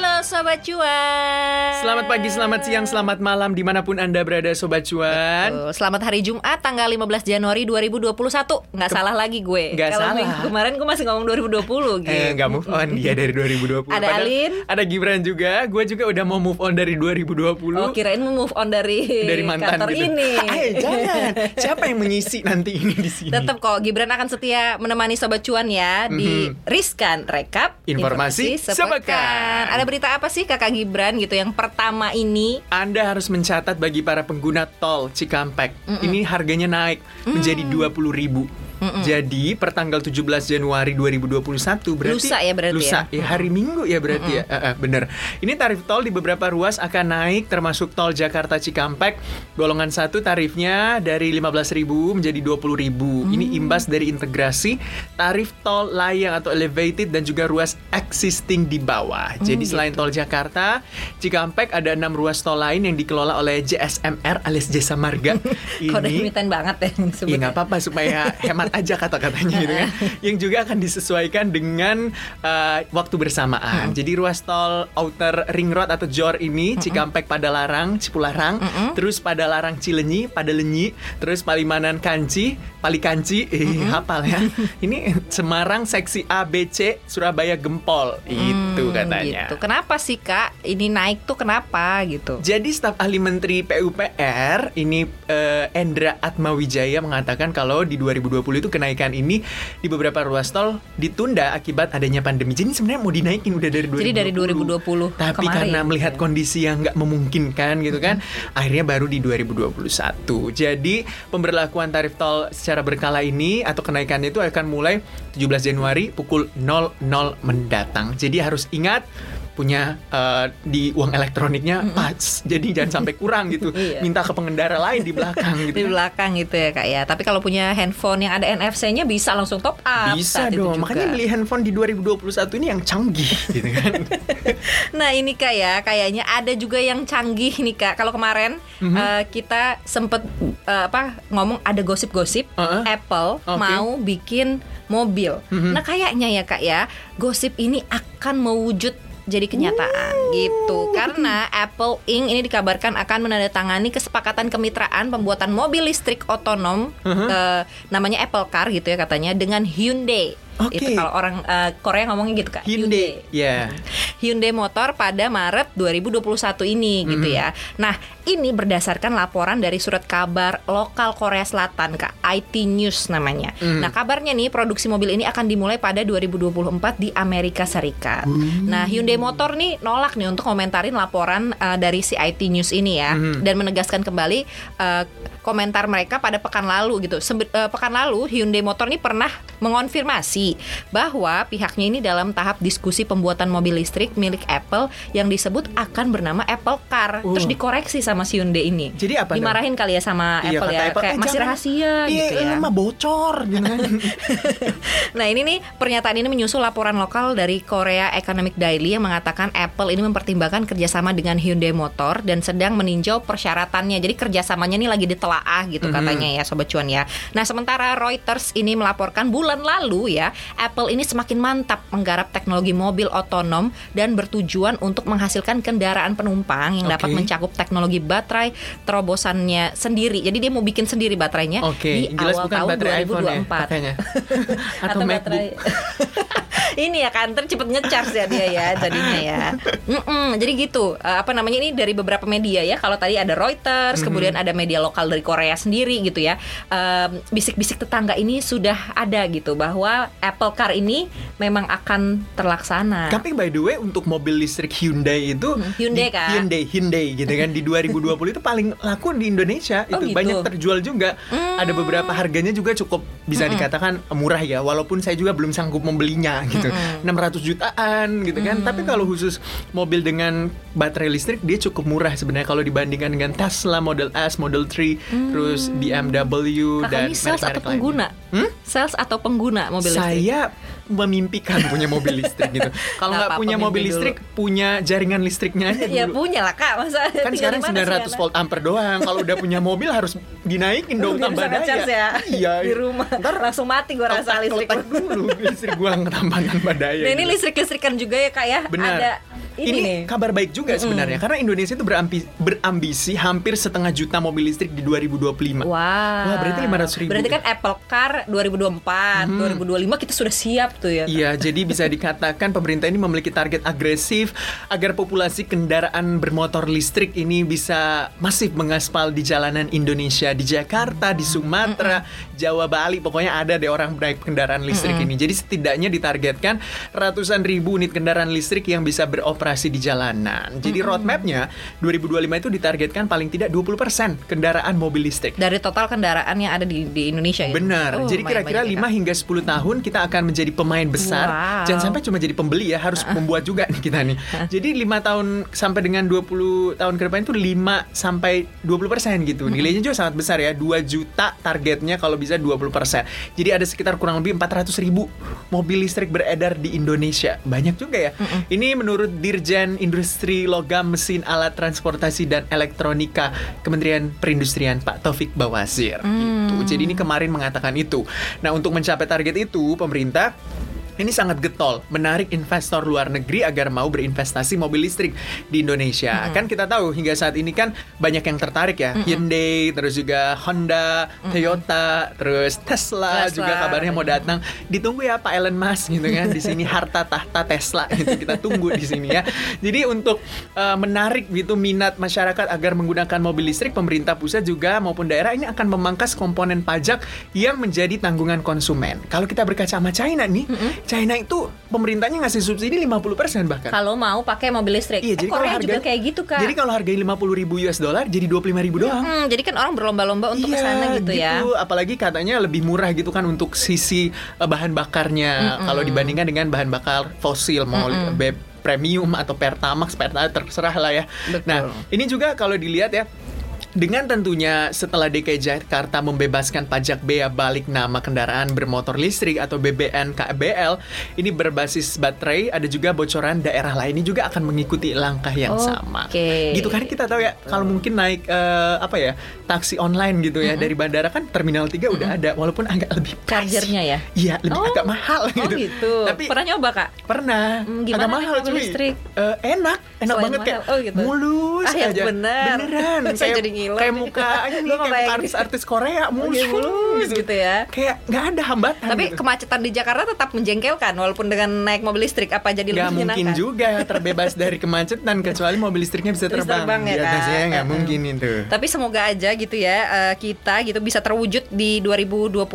Halo Sobat Cuan. Selamat pagi, selamat siang, selamat malam di mana pun Anda berada Sobat Cuan. Tuh, Selamat hari Jumat tanggal 15 Januari 2021 Nggak salah lagi gue. Nggak Kalau salah. minggu kemarin gue masih ngomong 2020 gitu Eh, nggak move on. Dia dari 2020 Ada Padahal Alin. Ada Gibran juga. Gue juga udah mau move on dari 2020 Oh kirain mau move on dari, Dari mantan kantor gitu. ini. Eh jangan. Siapa yang mengisi nanti ini di sini? Tetap kok Gibran akan setia menemani Sobat Cuan ya Di Riskan Rekap. Mhm. Informasi sepekan. Ada berita apa sih kakak Gibran gitu Yang pertama ini? Anda harus mencatat bagi para pengguna tol Cikampek. Ini harganya naik menjadi 20 ribu Jadi per tanggal 17 Januari 2021 berarti Lusa ya berarti lusa, ya? Hari Minggu ya berarti ya. Eh, eh, bener. Ini tarif tol di beberapa ruas akan naik termasuk tol Jakarta Cikampek. Golongan satu tarifnya dari 15.000 menjadi 20.000 Ini imbas dari integrasi tarif tol layang atau elevated dan juga ruas existing di bawah. Jadi selain tol Jakarta Cikampek ada enam ruas tol lain yang dikelola oleh JSMR alias Jasa Marga. Kode imitan banget ya Iya nggak apa-apa supaya hemat aja kata-katanya gitu kan. Yang juga akan disesuaikan dengan uh, waktu bersamaan. Jadi ruas tol Outer Ring Road atau JOR ini Cikampek Padalarang, Cipularang, terus Padalarang Cilenyi, Padalenyi, terus Palimanan Kanci, Palikanci, eh hafal ya. ini Semarang seksi A B C Surabaya Gempol itu Hmm, katanya. gitu. Kenapa sih kak? Ini naik tuh kenapa gitu? Jadi staf ahli menteri PUPR ini eh, Endra Atmawijaya mengatakan kalau di 2020 itu kenaikan ini di beberapa ruas tol ditunda akibat adanya pandemi. Jadi sebenarnya mau dinaikin udah dari 2020. Jadi dari 2020 Tapi kemarin, karena melihat gitu ya. kondisi yang nggak memungkinkan gitu kan, akhirnya baru di 2021. Jadi pemberlakuan tarif tol secara berkala ini atau kenaikannya itu akan mulai 17 Januari pukul 00 mendatang. Jadi harus ingat punya eh, di uang elektroniknya pas. Jadi jangan sampai kurang gitu. Iya. Minta ke pengendara lain di belakang gitu. di belakang gitu ya kak ya. Tapi kalau punya handphone yang ada NFC-nya bisa langsung top up. Bisa dong, juga. makanya beli handphone di 2021 ini yang canggih gitu kan. Nah ini kak ya, kayaknya ada juga yang canggih nih kak. Kalau kemarin Mhm. eh, kita sempet eh, apa ngomong ada gosip-gosip Uh-uh. Apple Oke. mau bikin mobil. Mhm. Nah kayaknya ya kak ya, gosip ini akan mewujud jadi kenyataan gitu. Karena Apple Inc. ini dikabarkan akan menandatangani kesepakatan kemitraan pembuatan mobil listrik otonom Uh-huh. eh, namanya Apple Car gitu ya katanya dengan Hyundai Oke. itu kalau orang eh, Korea ngomongnya gitu kak Hyundai. Ya. Hyundai Motor pada Maret 2021 ini gitu Mhm. ya. Nah, ini berdasarkan laporan dari surat kabar lokal Korea Selatan Kak, IT News namanya. Mhm. Nah, kabarnya nih produksi mobil ini akan dimulai pada 2024 di Amerika Serikat. Nah, Hyundai Motor nih nolak nih untuk komentarin laporan uh, dari si IT News ini ya Mhm. dan menegaskan kembali uh, komentar mereka pada pekan lalu gitu. Sebe- uh, pekan lalu Hyundai Motor ini pernah mengonfirmasi bahwa pihaknya ini dalam tahap diskusi pembuatan mobil listrik milik Apple yang disebut akan bernama Apple Car. Uh. Terus dikoreksi sama si Hyundai ini. Jadi apa dong? Dimarahin kali ya sama Iya, Apple ya, Apple, kayak "Eh, masih jangan." rahasia Iya, gitu ya. lu mah bocor gitu kan. Nah ini nih pernyataan ini menyusul laporan lokal dari Korea Economic Daily yang mengatakan Apple ini mempertimbangkan kerjasama dengan Hyundai Motor dan sedang meninjau persyaratannya. Jadi kerjasamanya ini lagi ditelaah gitu Mhm. katanya ya Sobat Cuan ya. Nah sementara Reuters ini melaporkan bulan lalu ya Apple ini semakin mantap menggarap teknologi mobil otonom dan bertujuan untuk menghasilkan kendaraan penumpang yang dapat Oke. mencakup teknologi baterai terobosannya sendiri. Jadi dia mau bikin sendiri baterainya Oke, di jelas awal bukan tahun baterai iPhone ya 2024. Atau, MacBook. baterai. ini ya kan ntar cepet ngecharge ya dia ya jadinya ya Mm-mm, jadi gitu Eh, apa namanya ini dari beberapa media ya kalau tadi ada Reuters Mhm. kemudian ada media lokal dari Korea sendiri gitu ya Em, bisik-bisik tetangga ini sudah ada gitu bahwa Apple Car ini memang akan terlaksana Tapi by the way untuk mobil listrik Hyundai itu Hmm, Hyundai, di- Kak. Hyundai Hyundai gitu kan di 2020 itu paling laku di Indonesia Oh, itu gitu. banyak terjual juga. Hmm. Ada beberapa harganya juga cukup bisa dikatakan murah ya walaupun saya juga belum sanggup membelinya gitu. 600 jutaan gitu kan. Tapi kalau khusus mobil dengan baterai listrik dia cukup murah sebenarnya kalau dibandingkan dengan Tesla Model S, Model 3, terus BMW Kakak dan ini sales atau pengguna Hmm? Sales atau pengguna mobil listrik? Saya memimpikan punya mobil listrik gitu. Kalau Nggak punya mobil mimpi dulu. listrik, punya jaringan listriknya aja ya dulu. punya lah kak masa kan sekarang di mana 900 sih, volt ampere doang. Kalau udah punya mobil harus dinaikin dong Biar tambah daya. ya Iya. di rumah Ntar langsung mati gua rasa listrik letak dulu listrik gua tambah tambah daya. nah ini gitu. listrik listrikan juga ya kak ya Benar. ada ini, Ini, nih kabar baik juga sebenarnya karena Indonesia itu berambi- berambisi hampir setengah juta mobil listrik di 2025. Wah. Wah, berarti 500 ribu. Berarti kan Apple Car 2024, 2025 kita sudah siap tuh ya. Iya, jadi bisa dikatakan pemerintah ini memiliki target agresif agar populasi kendaraan bermotor listrik ini bisa masif mengaspal di jalanan Indonesia, di Jakarta, di Sumatera, Jawa, Bali, pokoknya ada deh orang naik kendaraan listrik ini. Jadi setidaknya ditargetkan ratusan ribu unit kendaraan listrik yang bisa beroperasi di jalanan. Jadi roadmapnya 2025 itu ditargetkan paling tidak 20% kendaraan mobil listrik. Dari total kendaraan yang ada di, di Indonesia ya. Benar. Oh, jadi kira-kira banyak 5 ya, Kak. hingga 10 tahun kita akan menjadi pemain besar. Wow. Jangan sampai cuma jadi pembeli ya, harus membuat juga nih kita nih. Jadi 5 tahun sampai dengan 20 tahun ke depan itu 5 sampai 20 persen gitu. Nilainya juga sangat besar ya. 2 juta targetnya kalau bisa 20 persen. Jadi ada sekitar kurang lebih 400 ribu mobil listrik beredar di Indonesia. Banyak juga ya. Ini menurut Dirjen Industri Logam Mesin Alat Transportasi dan Elektronika Kementerian Perindustrian Pak Taufik Bawazir. Gitu. Jadi ini kemarin mengatakan itu. Nah untuk mencapai target itu pemerintah ini sangat getol menarik investor luar negeri agar mau berinvestasi mobil listrik di Indonesia. Kan kita tahu hingga saat ini kan banyak yang tertarik ya. Hyundai, terus juga Honda, Toyota, terus Tesla, Tesla. juga kabarnya mau datang. Ditunggu ya Pak Elon Musk gitu kan di sini harta tahta Tesla gitu kita tunggu di sini ya. Jadi untuk uh, menarik gitu minat masyarakat agar menggunakan mobil listrik pemerintah pusat juga maupun daerah ini akan memangkas komponen pajak yang menjadi tanggungan konsumen. Kalau kita berkaca sama China nih, China itu pemerintahnya ngasih subsidi 50% bahkan. Kalau mau pakai mobil listrik. Iya, eh, jadi kalau Korea juga harga kayak gitu kak. Jadi kalau harganya 50 ribu US dollar jadi 25 ribu doang. Hmm, jadi kan orang berlomba-lomba untuk Iya, ke sana gitu, ya. Apalagi katanya lebih murah gitu kan untuk sisi eh, bahan bakarnya kalau dibandingkan dengan bahan bakar fosil mau be- premium atau pertamax, pertalite terserah lah ya. Betul. Nah, ini juga kalau dilihat ya dengan tentunya setelah DKI Jakarta membebaskan pajak bea balik nama kendaraan bermotor listrik atau BBN KBL ini berbasis baterai ada juga bocoran daerah lain ini juga akan mengikuti langkah yang sama. Oke. Gitu kan kita tahu ya kalau mungkin naik eh, apa ya taksi online gitu ya dari bandara kan terminal 3 udah ada walaupun agak lebih. Chargernya ya? Iya, lebih Oh. agak mahal Oh gitu. gitu. Tapi Pernah nyoba kak? Pernah. Hmm, gimana Agak mahal cuy. listrik? Eh, enak, enak Selain banget kayak mahal, oh gitu. mulus Ah, yang aja. bener. Beneran. Saya kayak, jadi ngiler kayak muka ini kayak artis-artis Korea mulus, mulus gitu ya. Kayak nggak ada hambatan Tapi gitu. kemacetan di Jakarta tetap menjengkelkan walaupun dengan naik mobil listrik apa jadi lebih mungkin menyenangkan? juga terbebas dari kemacetan kecuali mobil listriknya bisa terbang. terbang ya, kan? biasanya nggak mungkin itu. Tapi semoga aja gitu ya eh, kita gitu bisa terwujud di 2025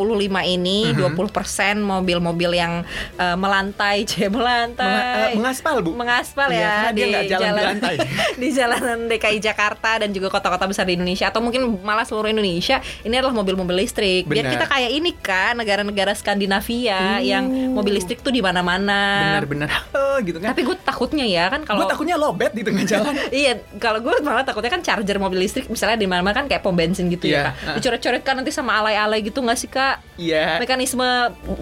ini Mhm. 20% mobil-mobil yang eh, melantai, cie melantai. Menga- eh, mengaspal, Bu. Mengaspal Iya, ya karena dia nggak jalan di di jalanan DKI Jakarta dan juga kota-kota besar di Indonesia atau mungkin malah seluruh Indonesia ini adalah mobil-mobil listrik. Biar Benar. kita kayak ini kan negara-negara Skandinavia yang mobil listrik tuh di mana-mana. Bener-bener oh, gitu kan. Tapi gue takutnya ya kan kalau Gue takutnya lobet di tengah jalan. Iya, kalau gue malah takutnya kan charger mobil listrik misalnya di mana-mana kan kayak pom bensin gitu Iya, ya kak. ah. Dicoret-coret kan nanti sama alay-alay gitu nggak sih kak? Iya. Mekanisme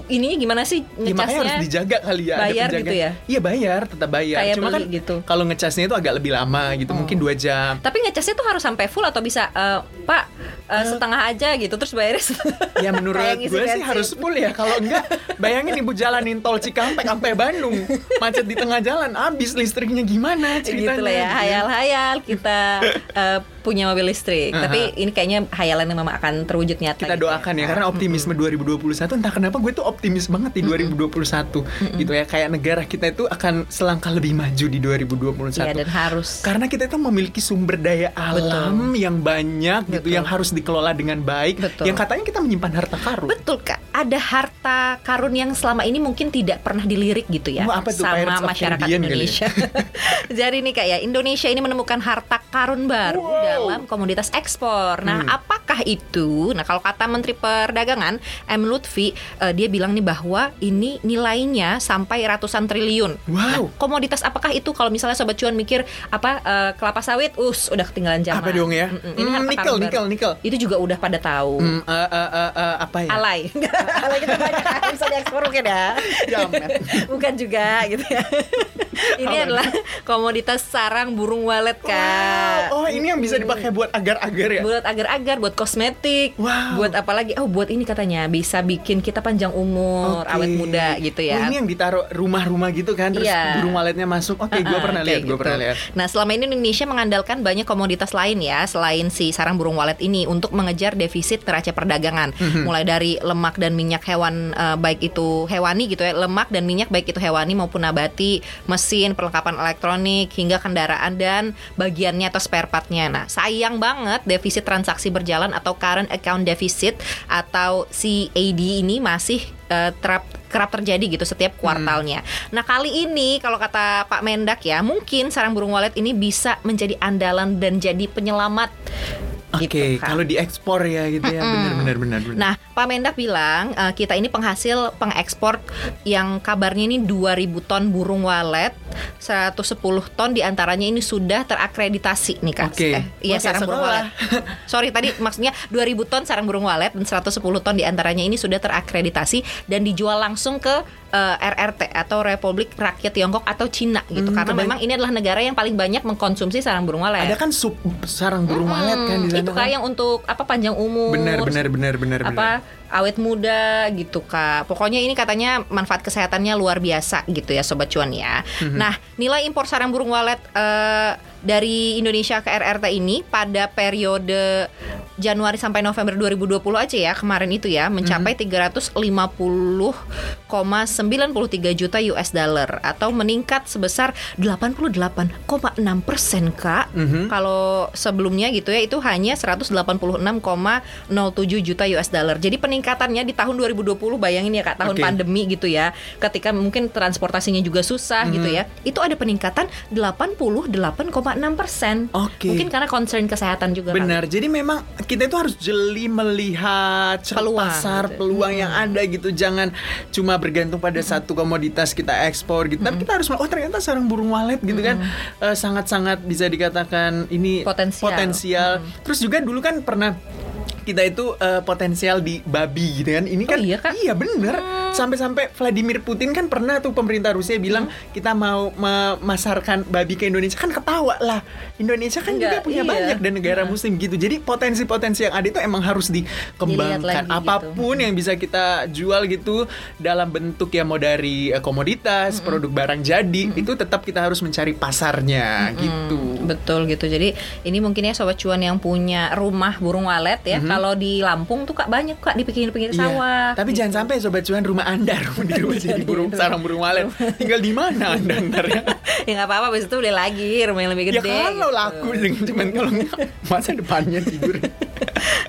ininya gimana sih Ya, makanya harus ngecasnya? dijaga kali ya. Bayar gitu ya? Iya bayar, tetap bayar. Kayak Cuma beli kan gitu. kalau ngecasnya itu agak lebih lama gitu, mungkin dua jam. Tapi ngecasnya tuh harus sampai full atau bisa eh, Pak eh, setengah aja gitu terus bayarnya setengah. Ya menurut gue sih harus full ya. Kalau enggak, bayangin ibu jalanin tol Cikampek sampai Bandung, macet di tengah jalan, habis listriknya gimana ceritanya? gitu lah ya gitu. hayal-hayal kita eh, punya mobil listrik Aha. tapi ini kayaknya hayalan yang memang akan terwujud nyata Kita gitu doakan ya, karena optimisme 2021 entah kenapa gue tuh optimis banget di 2021 gitu ya. Kayak negara kita itu akan selangkah lebih maju di 2021. Iya, dan harus Karena kita itu memiliki sumber daya alam yang banyak gitu Betul. yang harus dikelola dengan baik. Betul. Yang katanya kita menyimpan harta karun. Betul kak, ada harta karun yang selama ini mungkin tidak pernah dilirik gitu ya apa tuh, sama masyarakat ya? Indonesia. Jadi nih kak ya, Indonesia ini menemukan harta karun baru Wow. dalam komoditas ekspor. Nah, Hmm. apakah itu? Nah, kalau kata Menteri Perdagangan M Lutfi, eh, dia bilang nih bahwa ini nilainya sampai ratusan triliun. Wow. Nah, komoditas apakah itu? Kalau misalnya sobat cuan mikir apa eh, kelapa sawit, us udah ketinggalan zaman. Apa dong ya? Mm-mm. Ini Hmm, harta nikel, nikel, nikel. Itu juga udah pada tahu. Hmm, eh, eh, eh, eh, apa ya? Alay, alay kita banyak kan bisa diekspor mungkin ya. Jamet. Bukan juga gitu ya. Ini adalah komoditas sarang burung walet kak. Wow. Oh, ini yang bisa dipakai buat agar-agar ya? Buat agar-agar, buat kosmetik, Wow. buat apa lagi? Oh, buat ini katanya bisa bikin kita panjang umur, awet muda gitu Oh, ya. ini yang ditaruh rumah-rumah gitu kan, terus Iya. burung waletnya masuk. Oke, gue Ah, pernah lihat, gue gitu. pernah lihat. Nah, selama ini Indonesia mengandalkan banyak komoditas lain ya selain si sarang burung walet ini untuk mengejar defisit neraca perdagangan. Mhm. Mulai dari lemak dan minyak hewan eh, baik itu hewani gitu ya, lemak dan minyak baik itu hewani maupun nabati, mesin, perlengkapan elektronik hingga kendaraan dan bagiannya atau spare partnya. Nah, sayang banget defisit transaksi berjalan atau current account deficit atau CAD ini masih eh, terap kerap terjadi gitu setiap kuartalnya. Nah kali ini kalau kata Pak Mendak ya mungkin sarang burung walet ini bisa menjadi andalan dan jadi penyelamat. Oke, gitu, Kak. kalau diekspor ya gitu ya, benar-benar benar. Nah, Pak Mendak bilang eh, kita ini penghasil pengekspor yang kabarnya ini 2000 ton burung walet, 110 ton di antaranya ini sudah terakreditasi nih Kak. Oke. Eh, iya kayak sarang burung walet. Sorry tadi maksudnya 2000 ton sarang burung walet dan 110 ton di antaranya ini sudah terakreditasi dan dijual langsung ke eh, RRT atau Republik Rakyat Tiongkok atau Cina gitu. Hmm, Karena memang ini adalah negara yang paling banyak mengkonsumsi sarang burung walet. Ada kan sub sarang burung Hmm, walet kan di sana. Itu kan? kayak yang untuk apa panjang umur. benar benar benar benar benar. Awet muda gitu kak. Pokoknya ini katanya manfaat kesehatannya luar biasa gitu ya sobat cuan ya. Mhm. Nah nilai impor sarang burung walet eh, dari Indonesia ke RRT ini pada periode Januari sampai November 2020 aja ya kemarin itu ya mencapai Mhm. 350,93 juta US dollar atau meningkat sebesar 88,6 persen kak. Mhm. Kalau sebelumnya gitu ya itu hanya 186,07 juta US dollar. Jadi peningkatannya di tahun 2020 bayangin ya Kak, tahun Oke. pandemi gitu ya. Ketika mungkin transportasinya juga susah gitu Mhm. ya. Itu ada peningkatan 88,6 persen. Oke. Mungkin karena concern kesehatan juga. Benar. Jadi memang kita itu harus jeli melihat Peluang, pasar, gitu. peluang yang ada gitu. Jangan cuma bergantung pada satu komoditas kita ekspor gitu. Tapi kita harus oh ternyata sarang burung walet gitu kan eh, sangat-sangat bisa dikatakan ini Potensial. potensial. Terus juga dulu kan pernah kita itu eh, potensial di babi gitu kan. Ini Oh kan iya, Kak? bener. Sampai-sampai Vladimir Putin kan pernah tuh pemerintah Rusia bilang kita mau memasarkan babi ke Indonesia kan ketawa lah. Indonesia kan juga Enggak, punya iya. banyak dan negara muslim gitu. Jadi potensi-potensi yang ada itu emang harus dikembangkan. lagi gitu. Apa pun yang bisa kita jual gitu dalam bentuk ya mau dari eh, komoditas, produk barang jadi, itu tetap kita harus mencari pasarnya gitu. Betul gitu. Jadi ini mungkin ya sobat cuan yang punya rumah burung walet ya. Kalau di Lampung tuh Kak banyak Kak di pinggir-pinggir. Iya. sawah. Tapi jangan sampai sobat cuan rumah Anda rumah di rumah jadi burung sarang burung walet. Tinggal di mana Anda ntar ya? ya nggak apa-apa habis itu beli lagi rumah yang lebih Ya gede. kalau gitu. laku cuman kalau masa depannya tidur.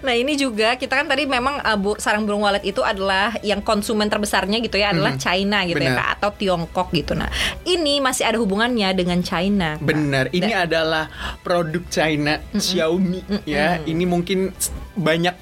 Nah ini juga kita kan tadi memang uh, bu- sarang burung walet itu adalah yang konsumen terbesarnya gitu ya adalah Mhm. China gitu ya Benar. Kak, atau Tiongkok gitu. Nah ini masih ada hubungannya dengan China. Benar, ini adalah produk China Xiaomi ya. Ini mungkin banyak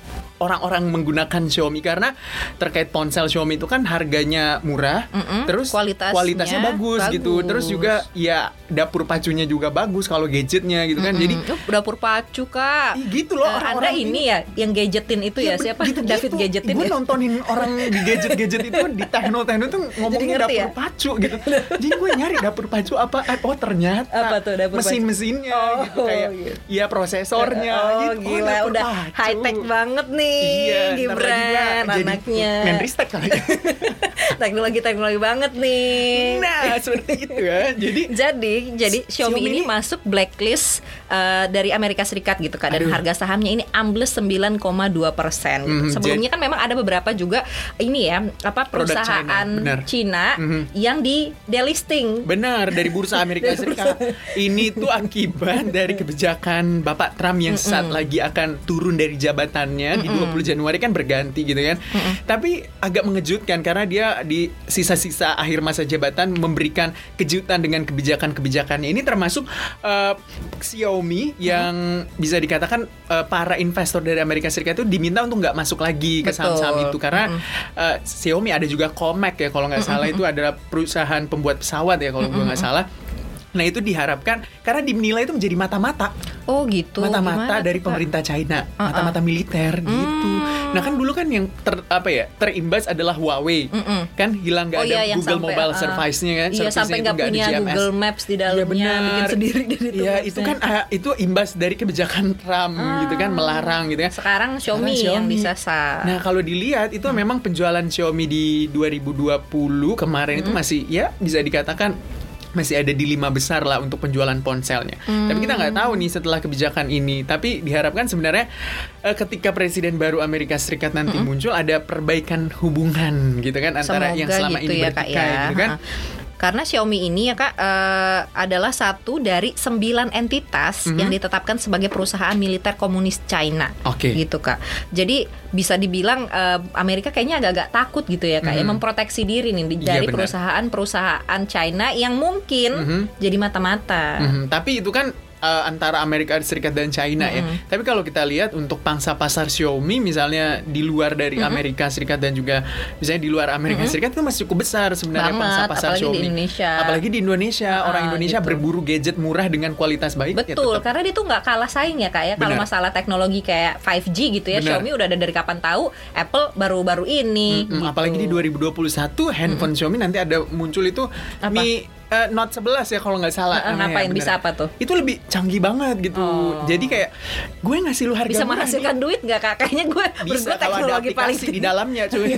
orang-orang menggunakan Xiaomi karena terkait ponsel Xiaomi itu kan harganya murah, Mm-mm, terus kualitasnya kualitasnya bagus, gitu. bagus. Terus juga ya dapur pacunya juga bagus kalau gadgetnya gitu kan. Jadi Mm-mm. Oh, dapur pacu kak. Ih, gitu loh Eh, orang-orang Anda ini ya yang gadgetin itu ya, ben- siapa? gitu-gitu. David gadgetin Gue ya. nontonin orang di gadget-gadget itu di tekno-tekno tuh ngomongnya ngerti dapur ya? pacu gitu. Jadi gue nyari dapur pacu apa? Oh ternyata Apa tuh dapur mesin-mesinnya Oh, gitu kayak gitu. ya prosesornya Oh gitu. gila dapur udah pacu. high tech banget nih Iya, Gibran anaknya. Menristek kali. Teknologi teknologi banget nih. nah, seperti itu ya. Jadi Jadi, jadi Xiaomi, Xiaomi ini ini- masuk blacklist uh, dari Amerika Serikat gitu kan, dan Aduh. harga sahamnya ini ambles 9,2 persen. Gitu. Mhm, Sebelumnya kan memang ada beberapa juga ini ya apa perusahaan China, benar. Cina Mhm. yang di delisting. Benar dari bursa Amerika Serikat. Ini tuh akibat dari kebijakan Bapak Trump yang saat lagi akan turun dari jabatannya di 20 Januari kan berganti gitu kan. Tapi agak mengejutkan karena dia dia di sisa-sisa akhir masa jabatan memberikan kejutan dengan kebijakan-kebijakannya. Ini termasuk uh, Xiaomi yang bisa dikatakan uh, para investor dari Amerika Serikat itu diminta untuk nggak masuk lagi ke saham-saham itu. Karena uh, Xiaomi ada juga Comac ya kalau nggak salah. Itu adalah perusahaan pembuat pesawat ya kalau gue nggak salah. Nah itu diharapkan karena dinilai itu menjadi mata-mata Oh gitu. mata-mata dari Kak? pemerintah China, Uh-uh. mata-mata militer gitu. Nah kan dulu kan yang ter, apa ya terimbas adalah Huawei, Mm-mm. kan hilang nggak Oh ada iya yang Google sampai, Mobile uh, Service-nya kan, Iya sampai itu nggak ada punya GMS. Google Maps di Iya dalamnya, benar. bikin sendiri dari Iya itu kan ah, itu imbas dari kebijakan Trump gitu kan melarang gitu kan. Sekarang Xiaomi, Sekarang yang Xiaomi. disasar. Nah kalau dilihat itu memang penjualan Xiaomi di 2020 kemarin itu masih ya bisa dikatakan masih ada di lima besar lah untuk penjualan ponselnya. Tapi kita nggak tahu nih setelah kebijakan ini. Tapi diharapkan sebenarnya eh, ketika presiden baru Amerika Serikat nanti muncul ada perbaikan hubungan gitu kan antara Semoga yang selama gitu ini ya kak bertikai ya. gitu kan. Ha. Karena Xiaomi ini ya kak eh, adalah satu dari sembilan entitas Mhm. yang ditetapkan sebagai perusahaan militer komunis China. Oke. Gitu kak. Jadi bisa dibilang eh, Amerika kayaknya agak-agak takut gitu ya kak ya Mhm. memproteksi diri nih Iya, dari perusahaan-perusahaan China yang mungkin Mhm. jadi mata-mata. Mhm, Tapi itu kan eh, antara Amerika Serikat dan China ya. Mhm. Tapi kalau kita lihat untuk pangsa pasar Xiaomi misalnya di luar dari Mhm. Amerika Serikat dan juga misalnya di luar Amerika Serikat itu masih cukup besar sebenarnya Banget, pangsa pasar apalagi di Xiaomi. Indonesia. Apalagi di Indonesia, Ah, orang Indonesia gitu. berburu gadget murah dengan kualitas baik. ya Betul, tetap. karena dia tuh nggak kalah saing ya kak ya kalau masalah teknologi kayak 5G gitu ya. Benar. Xiaomi udah ada dari kapan tahu, Apple baru-baru ini. Mm, gitu. Apalagi di 2021 handphone Xiaomi nanti ada muncul itu Apa? Mi eh, Note 11 ya kalau nggak salah. Namanya, ngapain? bener. Bisa apa tuh? Itu lebih canggih banget gitu. Oh. Jadi kayak gue ngasih lu harga bisa menghasilkan duit nggak kak? Kayaknya gue bisa kalau ada teknologi paling aplikasi di dalamnya cuy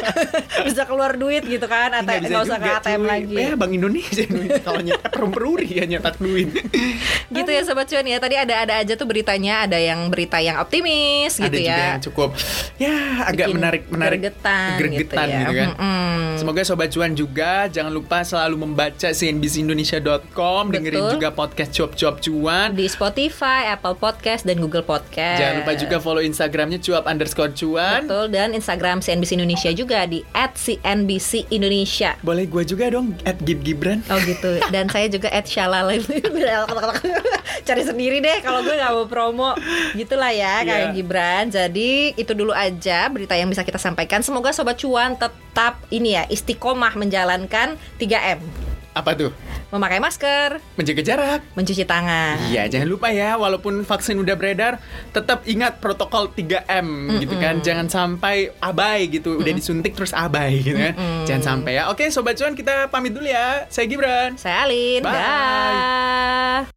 bisa keluar duit gitu kan atau Nggak usah ke juga, ATM lagi Eh, Bank Indonesia kalau nyetak perumperuri ya nyetak duit. gitu ya sobat cuan ya tadi ada ada aja tuh beritanya ada yang berita yang optimis gitu ada juga ya yang cukup ya agak Bikin menarik menarik gregetan gregetan gitu ya. gitu kan. Mm-mm. Semoga sobat cuan juga jangan lupa selalu membaca cnbcindonesia.com, dengerin juga podcast cuap-cuap cuan. di Spotify, Apple Podcast dan Google Podcast Jangan lupa juga follow Instagramnya cuap underscore cuan. betul dan Instagram CNBC Indonesia juga di @cnbc Indonesia Boleh gue juga dong at Gib Gibran. Oh gitu. Dan saya juga at Shalala Cari sendiri deh kalau gue nggak mau promo. Gitulah ya kayak Iya. Gibran. Jadi itu dulu aja berita yang bisa kita sampaikan. Semoga sobat cuan tetap ini ya istiqomah menjalankan 3M. Apa tuh? Memakai masker, Menjaga jarak. mencuci tangan. Iya, jangan lupa ya, walaupun vaksin udah beredar, tetap ingat protokol 3M gitu kan. Jangan sampai abai gitu, udah disuntik terus abai gitu kan. Jangan sampai ya. Oke, sobat cuan kita pamit dulu ya. Saya Gibran. Saya Alin. Bye. Dah.